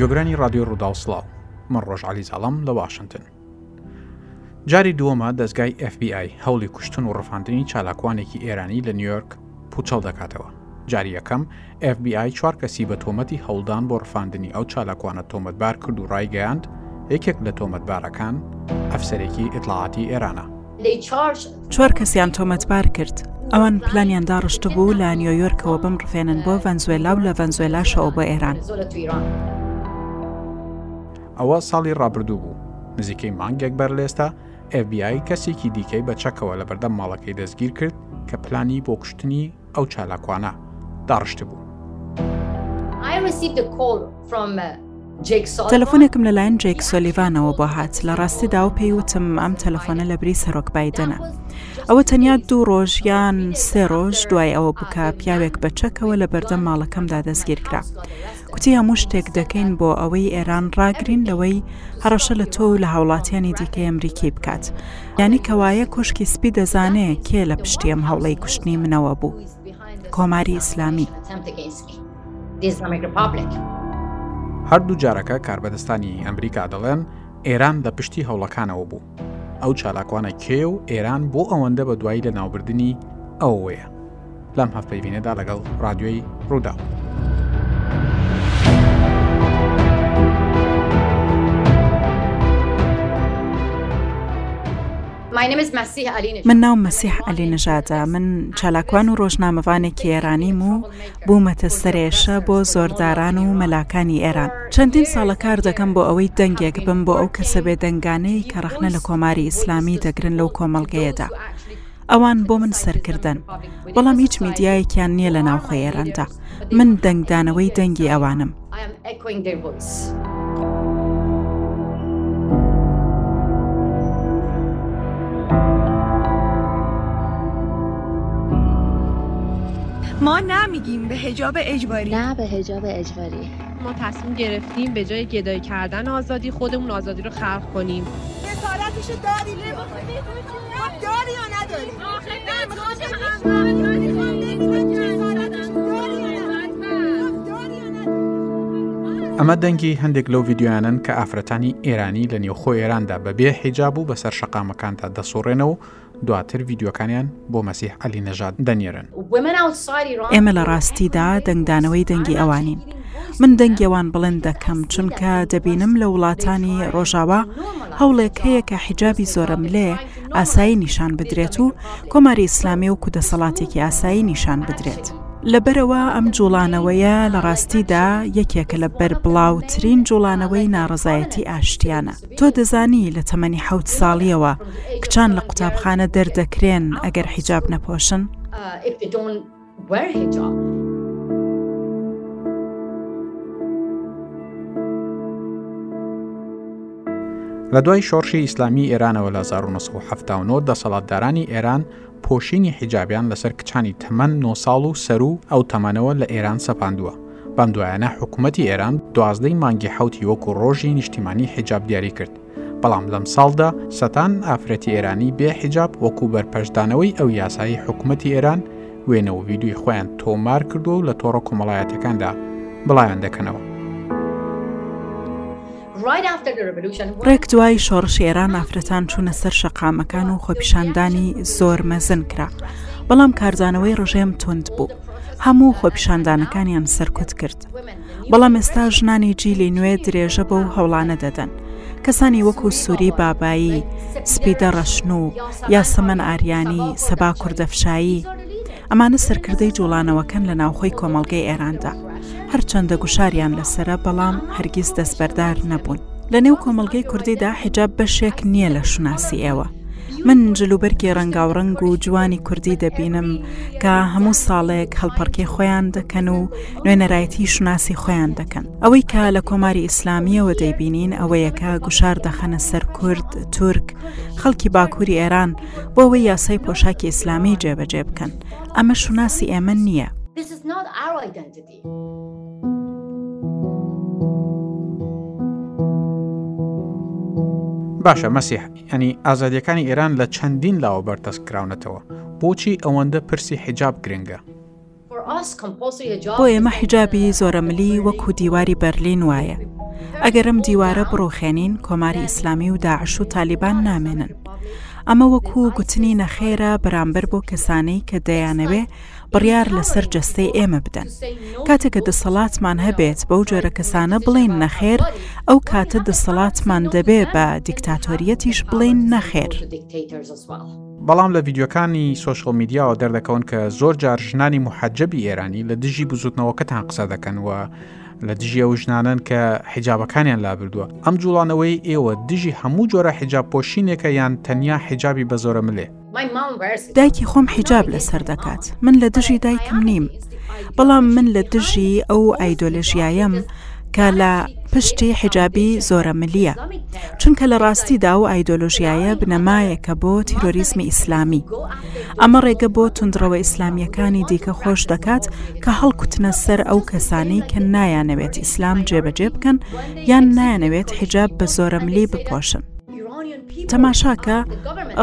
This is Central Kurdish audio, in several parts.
گۆگرانی ڕادیۆ ڕووداو سلااو من ڕۆژ علی زاڵم لە واشنگتن جاری دووەمە دەستگای FBI هەوڵی کوشتن و ڕفاندنی چالاکوانێکی ئێرانی لە نیویۆرک پوچەڵ دەکاتەوە. جاری یەکەم، ئێف بی ئای چوار کەسی بە تۆمەتی هەوڵدان بۆ ڕفاندنی ئەو چالاکوانە تۆمەتبار کرد و ڕایگەیاند، یەکێک لە تۆمەتبارەکان ئەفسەرێکی ئیتڵاعاتی ئێرانە. چوار کەسیان تۆمەتبار کرد. ئەوان پلانیان داڕشتبوو لە نیۆیۆرکەوە بمڕفێنن بۆ ڤەنزوێلا و لە ڤەنزوێلاشەوە بۆ ئێران. ئەوە ساڵی ڕابردوو بوو، نزیکەی مانگێک بەر لە ئێستا، ئێف بی ئای کەسێکی دیکەی بە چەکەوە لە بەردەم ماڵەکەی دەستگیر کرد کە پلانی بۆ کوشتنی ئەو چالاکوانە داڕشتبوو. تەلەفۆنێکم لەلایەن جێک سۆلیڤانەوە بۆ هات لە ڕاستیدا و پێی وتم ئەم تەلەفۆنە لە بری سەرۆک بادنە ئەوە تەنیا دوو ڕۆژ یان سێ ڕۆژ دوای ئەوە بکە پیاوێک بە چەکەوە لە بەردەم ماڵەکەمدا دەستگیرکرا گوتی هەموو شتێک دەکەین بۆ ئەوەی ئێران ڕاگرین لەوەی هەڕەشە لە تۆ و لە هاوڵاتیانی دیکەی ئەمریکی بکات یانی کەوایە کۆشکی سپی دەزانێ کێ لە پشتی ئەم هەوڵی کوشتنی منەوە بوو کۆماری ئیسلامی. هەردوو جارەکە کاربەدەستانی ئەمریکا دەڵێن ئێران لە پشتی هەوڵەکانەوە بوو ئەو چالاکوانە کێ و ئێران بۆ ئەوەندە بە دوایی لە ناوبردنی ئەوەیە لەم هەفپەیبینەدا لەگەڵ ڕادیۆی ڕووداو. من ناو مەسیح علی نژادە من چالاکوان و ڕۆژنامەوانێکی ئێرانیم و بوومەتە سەرێشە بۆ زۆرداران و مەلاکانی ئێران چەندین ساڵە کار دەکەم بۆ ئەوەی دەنگێک بم بۆ ئەو کەسە بێ دەنگانەی کە ڕخنە لە کۆماری ئیسلامی دەگرن لەو کۆمەڵگەیەدا. ئەوان بۆ من سەرکردەن، بەڵام هیچ میدیایەکیان نییە لە ناوخۆی ئێراندا. من دەنگدانەوەی دەنگی ئەوانم. ئەمە دەنگی هەندێک لەو یددیویانن کە ئافرەتانی ئێرانی لە نێوخۆ ئێراندا بەبێ حیجاب و بەسەر شقامەکاندا دەسوڕێنە و دواتر یددیوەکانیان بۆ مەسیح علی نەژاد دەنێرن ئێمە لە ڕاستیدا دەنگدانەوەی دەنگی ئەوانین. من دەنگی ئەوان بڵند دەکەم چونکە دەبینم لە وڵاتانی ڕۆژاوا هەوڵێک هەیە کە حیجابی زۆرەملێ ئاسایی نیشان بدرێت و کۆماری ئیسلامی وەکو دەسەڵاتێکی ئاسایی نیشان بدرێت. لەبەرئەوە ئەم جوڵانەوەیە لە ڕاستیدا یەکێکە لە بەربڵاوترین جوڵانەوەی ناڕەزایەتی ئاشتیانە. تۆ دەزانی لە تەمەنی حەوت ساڵیەوە کچان لە قوتابخانە دەردەکرێن ئەگەر حیجاب نەپۆشن؟ وەرهێجا. لە دوای شۆڕشی ئیسلامی ئێرانەوە لە 1970 دەسەڵاتدارانی ئێران پۆشینی حیجابیان لەسەر کچانی تەمەەن 9 ساڵ و سەرو ئەو تەمەنەوە لە ئێران سەپاندووە بەم دوایانە حکوومەتتی ئێران دوازدەی مانگی حوتی وەکو ڕۆژی نیشتیمانی حیجاب دیاری کرد بەڵام لەم ساڵدا سەتان ئافرەتی ئێرانی بێ حیجاب وەکو بەرپەشدانەوەی ئەو یاسایی حکوومەتی ئێران وێنە و ویددیوی خۆیان تۆمار کردو و لە تۆڕە کۆمەڵایەتەکاندا بڵاویان دەکەنەوە. ڕێک دوای شۆڕش ئێران ئافرەتان چوونە سەر شەقامەکان و خۆپیشاندانی زۆر مەزن کرا بەڵام کاردانەوەی ڕژێم تند بوو هەموو خۆپیشاندانەکانیان سەرکوت کرد بەڵام ئێستا ژنانی جیلی نوێ درێژە بەو هەوڵانە دەدەن. کەسانی وەکو سوری بابایی، سپیدە ڕەشنوو، یاسەمەن ئاریانی، سەبا کوردەفشایی، ئەمانە سەرکردەی جوڵانەوەکەن لە ناوخۆی کۆمەڵگەی ئێراندا. هەرچەندە گوشاریان لەسەرە بەڵام هەرگیز دەستبەردار نەبوون. لە نێو کۆمەڵگەی کوردیدا حیجاب بەشێک نییە لە شوناسی ئێوە. من جلوبەرگی ڕەنگاوڕەنگ و جوانی کوردی دەبینم کە هەموو ساڵێک هەڵپەڕکێ خۆیان دەکەن و، نوێنەرایەتی شوناسی خۆیان دەکەن ئەوەی کە لە کۆماری ئیسلامیەوە دەیبینین ئەوەیەکە گوشار دەخەنە سەر کورد تورک خەڵکی باکووری ئێران بۆ ئەوەی یاسای پۆشاکی ئیسلامی جێبەجێ بکەن ئەمە شوناسی ئێمە نییە. باشە مەسیح ئەنی ئازادیەکانی ئێران لە چەندین لاوە بەردەست کراونەتەوە بۆچی ئەوەندە پرسی حیجاب گرنگە بۆ ئێمە حیجابی زۆرەملی وەکو دیواری بەرلین وایە ئەگەر ئەم دیوارە بڕوخێنین کۆماری ئیسلامی و داعش و تالیبان نامێنن ئەمە وەکو گوتنی نەخێرە بەرامبەر بۆ کەسانەی کە دەیانەوێ بڕیار لەسەر جەستەی ئێمە بدەن کاتێکە دەسەڵاتمان هەبێت بەو جۆرە کەسانە بڵین نەخێر ئەو کاتە دەسەڵاتمان دەبێ بە دیکتاتۆریەتیش بڵین نەخێر. بەڵام لە ڤیدیۆکانی سوۆشل میدیاوە دەردەکەون کە زۆر جار ژنانی محەجەبی ئێرانی لە دژی بزوتنەوەکەتان قسە دەکەن و لە دژی ئەو ژنانن کە حیجابەکانیان لابردووە ئەم جوڵانەوەی ئێوە دژی هەموو جۆرە حیجاب پۆشینێکە یان تەنیا حیجابی بە زۆرە ملێ دایکی خۆم حیجاب لەسەر دەکات من لە دژی دایکم نیم بەڵام من لە دژی ئەو ئایدۆلژیایەم کە لە پشتی حیجابی زۆرە ملیە چونکە لە ڕاستیدا و ئایدۆلۆژیایە بنەمایەکە بۆ تیرۆریزمی ئیسلامی ئەمە ڕێگە بۆ تونندڕەوە ئیسلامیەکانی دیکە خۆش دەکات کە هەڵکوتنە سەر ئەو کەسانی کە نایانەوێت ئیسلام جێبەجێ بکەن یان نایانەوێت حیجاب بە زۆرە ملی بپۆشن. تەماشاکە،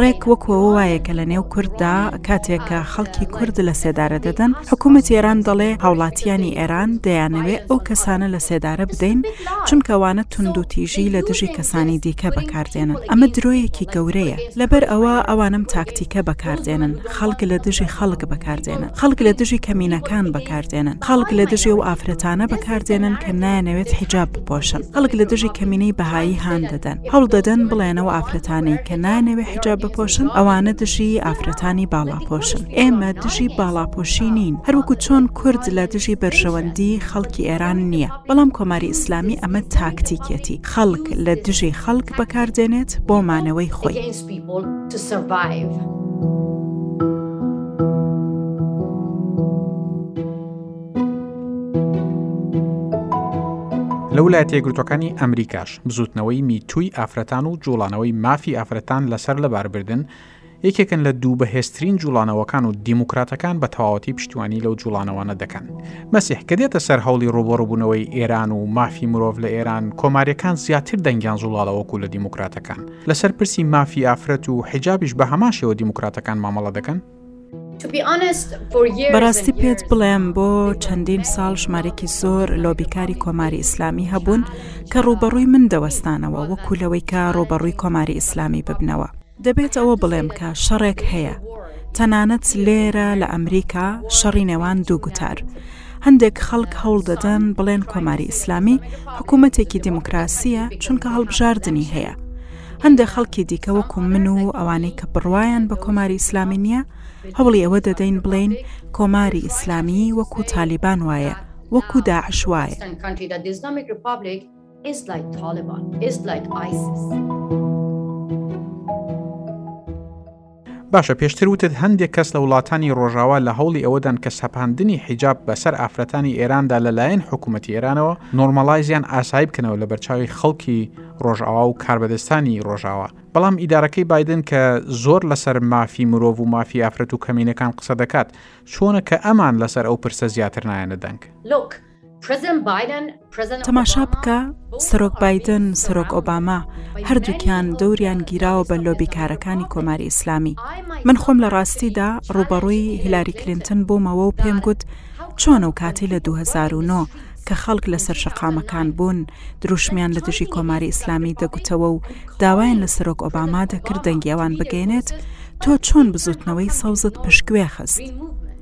ڕێک وەکو ئەوە وایە کە لە نێو کورددا کاتێک کە خەڵکی کورد لە سێدارە دەدەن، حکوومەتی ئێران دەڵێ هاوڵاتییانی ئێران دەیانەوێ ئەو کەسانە لە سێدارە بدەین، چونکە ئەوانە توندوتیژی لە دژی کەسانی دیکە بەکار دێنن. ئەمە درۆیەکی گەورەیە. لەبەر ئەوە ئەوان ئەم تاکتیکە بەکار دێنن. خەڵک لە دژی خەڵک بەکار دێنن. خەڵک لە دژی کەمینەکان بەکار دێنن. خەڵک لە دژی ئەو ئافرەتانە بەکار دێنن کە نایانەوێت حیجاب بپۆشن. خەڵک لە دژی کەمینەی بەهایی هان دەدەن. هەوڵدەدەن بڵێن ئەو ئافرەتانەی کە نایانەوێ حیجاب بپۆشن ئەوانە دژی ئافرەتانی باڵاپۆشن، ئێمە دژی باڵاپۆشی نین، هەروەکو چۆن کورد لە دژی بەرژەوەندی خەڵکی ئێران نییە، بەڵام کۆماری ئیسلامی ئەمە تاکتیکیەتی خەڵک لە دژی خەڵک بەکاردێنێت بۆ مانەوەی خۆی. لە ولایەتە یەکگرتووەکانی ئەمریکاش، بزوتنەوەی می تووی ئافرەتان و جوڵانەوەی مافی ئافرەتان لەسەر لەباربردن، یەکێکن لە دوو بەهێزترین جوڵانەوەکان و دیموکراتەکان بە تەواوەتی پشتیوانی لەو جوڵانەوانە دەکەن. مەسیح کە دێتە سەر هەوڵی ڕووبەڕووبوونەوەی ئێران و مافی مرۆڤ لە ئێران، کۆماریەکان زیاتر دەنگیان زوڵاڵە وەکو لە دیموکراتەکان. لەسەر پرسی مافی ئافرەت و حیجابیش بە هەمان شێوە دیموکراتەکان مامەڵە دەکەن. بەڕاستی پێت بڵێم بۆ چەندین ساڵ ژمارێکی زۆر لۆبیکاری کۆماری ئیسلامی هەبوون کە ڕوبەڕووی من دەوەستانەوە وەکو لەوەی کە ڕۆبەڕووی کۆماری ئیسلامی ببنەوە دەبێت ئەوە بڵێم کە شەڕێک هەیە تەنانەت لێرە لە ئەمریکا شەڕی نێوان دوو گوتار. هەندێک خەڵک هەوڵ دەدەن بڵێن کۆماری ئیسلامی حکوومەتێکی دیموکراسیە چونکە هەڵبژاردننی هەیە هەندێک خەڵکی دیکە وەکو من و ئەوانەی کە بڕوایان بە کۆماری ئیسلامی نییە هەوڵی ئەوە دەدەین بڵێین کۆماری ئیسلامی وەکو تالیبان وایە وەکو داعش وایە. باشە پێشتر وتت هەندێک کەس لە وڵاتانی ڕۆژاوا لە هەوڵی ئەوەدان کە سەپاندنی حیجاب بەسەر ئافرەتانی ئێراندا لە لایەن حکوومەتی ئێرانەوە نۆرماڵایز یان ئاسایی بکەنەوە لە بەرچاوی خەڵکی ڕۆژاوا و کاربەدەستانی ڕۆژاوا بەڵام ئیدارەکەی بادن کە زۆر لەسەر مافی مرۆڤ و مافی ئافرەت و کەمینەکان قسە دەکات چۆنە کە ئەمان لەسەر ئەو پرسە زیاتر نایەنە دەنگ؟ لۆک، تەماشا بکە سەرۆک بادن سەرۆک ئۆباما هەردووکیان دەوریان گیراوە بە لۆبیکارەکانی کۆماری ئیسلامی من خۆم لە ڕاستیدا ڕوبەڕووی هیلاری کلینتن بوومەوە و پێم گوت چۆن و کاتی لە 2009 کە خەڵک لەسەر شەقامەکان بوون دروشمیان لە دژی کۆماری ئیسلامی دەگوتەوە و داوایان لە سەرۆک ئۆباما دەکرد دەنگیاوان بگەێنێت تۆ چۆن بزوتنەوەی سەوزت پشکوێ خست.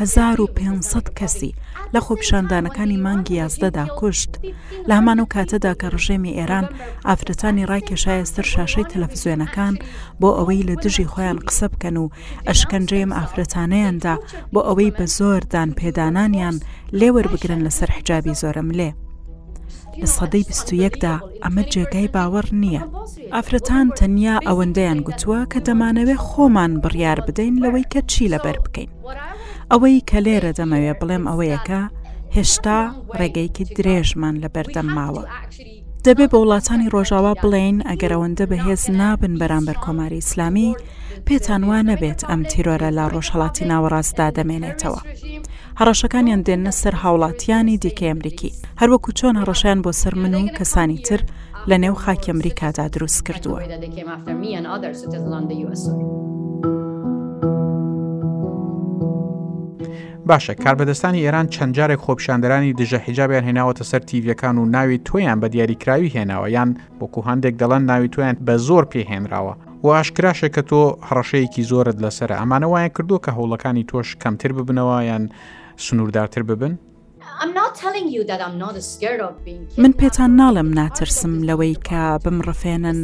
هەزار و پێنج سەد کەسی لە خۆپیشاندانەکانی مانگی یازدەدا کوشت، لە هەمان ئەو کاتەدا کە ڕژێمی ئێران ئافرەتانی ڕاکێشایە سەر شاشەی تەلەفزیۆنەکان بۆ ئەوەی لە دژی خۆیان قسە بکەن و ئەشکەنجەی ئەم ئافرەتانەیان دا بۆ ئەوەی بە زۆر دانپێدانانیان لێ وەربگرن لەسەر حجابی زۆرەملێ. لە سەدەی بیست و یەکدا ئەمە جێگای باوەڕ نییە. ئافرەتان تەنیا ئەوەندەیان گوتووە کە دەمانەوێ خۆمان بڕیار بدەین لەوەی کە چی لەبەر بکەین. ئەوەی کە لێرە دەمەوێ بڵێم ئەوەیە کە هێشتا ڕێگەیەکی درێژمان لە بەردەم ماوە. دەبێ بە وڵاتانی ڕۆژاوا بڵێین ئەگەر ئەوەندە بەهێز نابن بەرامبەر کۆماری ئیسلامی پێتان وا نەبێت ئەم تیرۆرە لە ڕۆژهڵاتی ناوەڕاستدا دەمێنێتەوە. هەڕەشەکانیان دێنە سەر هاوڵاتیانی دیکەی ئەمریکی هەروەکو چۆن هەڕەشیان بۆ سەر من و کەسانی تر لە نێو خاکی ئەمریکادا دروست کردووە. باشە کاربەدەستانی ئێران چەند جارێک خۆپشاندەرانی دژە حیجابیان هێناوەتە سەر تیڤەکان و ناوی تۆیان بە دیاریکراوی هێناوە یان وەکو هەندێک دەڵەن ناوی تۆیان بە زۆر پێهێنراوە و ئاشکراشە کە تۆ هەڕەشەیەکی زۆرت لەسرە ئەمانە وایە کردو کە هەوڵەکانی تۆش کەمتر ببنەوە یان سنووردارتر ببن من پێتان ناڵێم ناترسم لەوەی کە بمڕفێنن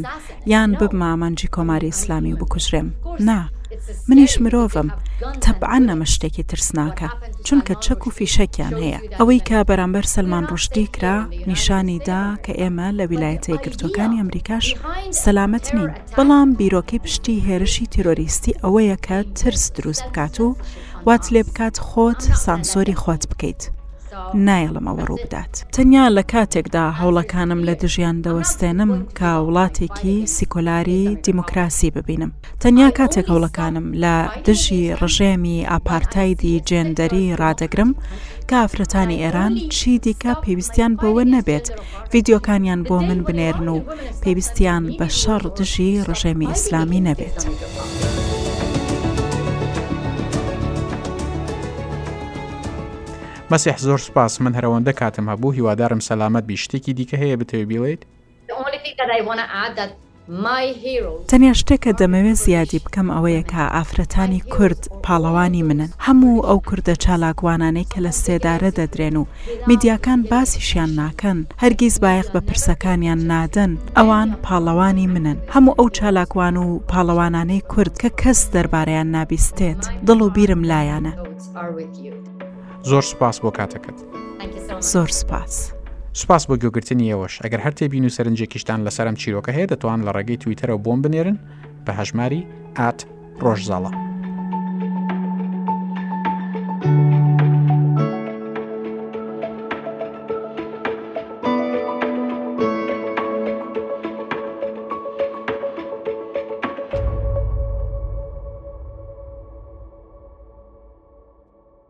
یان ببمە ئامانجی کۆماری ئیسلامی و بکوژرێم نا منیش مرۆڤم تەبعا نەمە شتێکی ترسناکە چونکە چەک و فیشەکیان هەیە ئەوەی کە بەرامبەر سلمان ڕشتی کرا نیشانی دا کە ئێمە لە ویلایەتەی گرتوەکانی ئەمریکاش سەلامەت نین بەڵام بیرۆکەی پشتی هێرشی تیرۆریستی ئەوەیە کە ترس دروست بکات و وات لێ بکات خۆت سانسۆری خۆت بکەیت. نایەڵم ئەوە ڕووبدات. تەنیا لە کاتێکدا هەوڵەکانم لە دژیان دەوەستێنم کە وڵاتێکی سیکۆلاری دیموکراسی ببینم. تەنیا کاتێک هەوڵەکانم لە دژی ڕژێمی ئاپارتایدی جێندەری ڕادەگرم کە ئافرەتانی ئێران چی دیکە پێویستیان بەوە نەبێت ڤیدیۆکانیان بۆ من بنێرن و پێویستیان بە شەڕ دژی ڕژێمی ئیسلامی نەبێت. مەسیح زۆر سپاس من هەرەوەندە کاتم هەبوو هیوادارم سەلامەت بی شتێکی دیکە هەیە بتەوێ بیڵێیت مای هیرۆ. تەنیا شتێک کە دەمەوێت زیادی بکەم ئەوەیە کە ئافرەتانی کورد پاڵەوانی منن، هەموو ئەو کوردە چالاکوانانەی کە لە سێدارە دەدرێن و میدیاکان باسیشیان ناکەن، هەرگیز بایەخ بە پرسەکانیان نادەن، ئەوان پاڵەوانی منن، هەموو ئەو چالاکوان و پاڵەوانانەی کورد کە کەس دەربارەیان نابیستێت، دڵ و بیرم لایانە. زۆر سوپاس بۆ کاتەکەت. زۆر سپاس. سپاس بۆ گوێگرتنی ئێوەش ئەگەر هەر تێبین و سەرنجێکیشتان لەسەر ئەم چیرۆکە هەیە دەتوان لە ڕێگەی تویتەرەوە بۆم بنێرن بە هەژماری ئات ڕۆژزاڵە.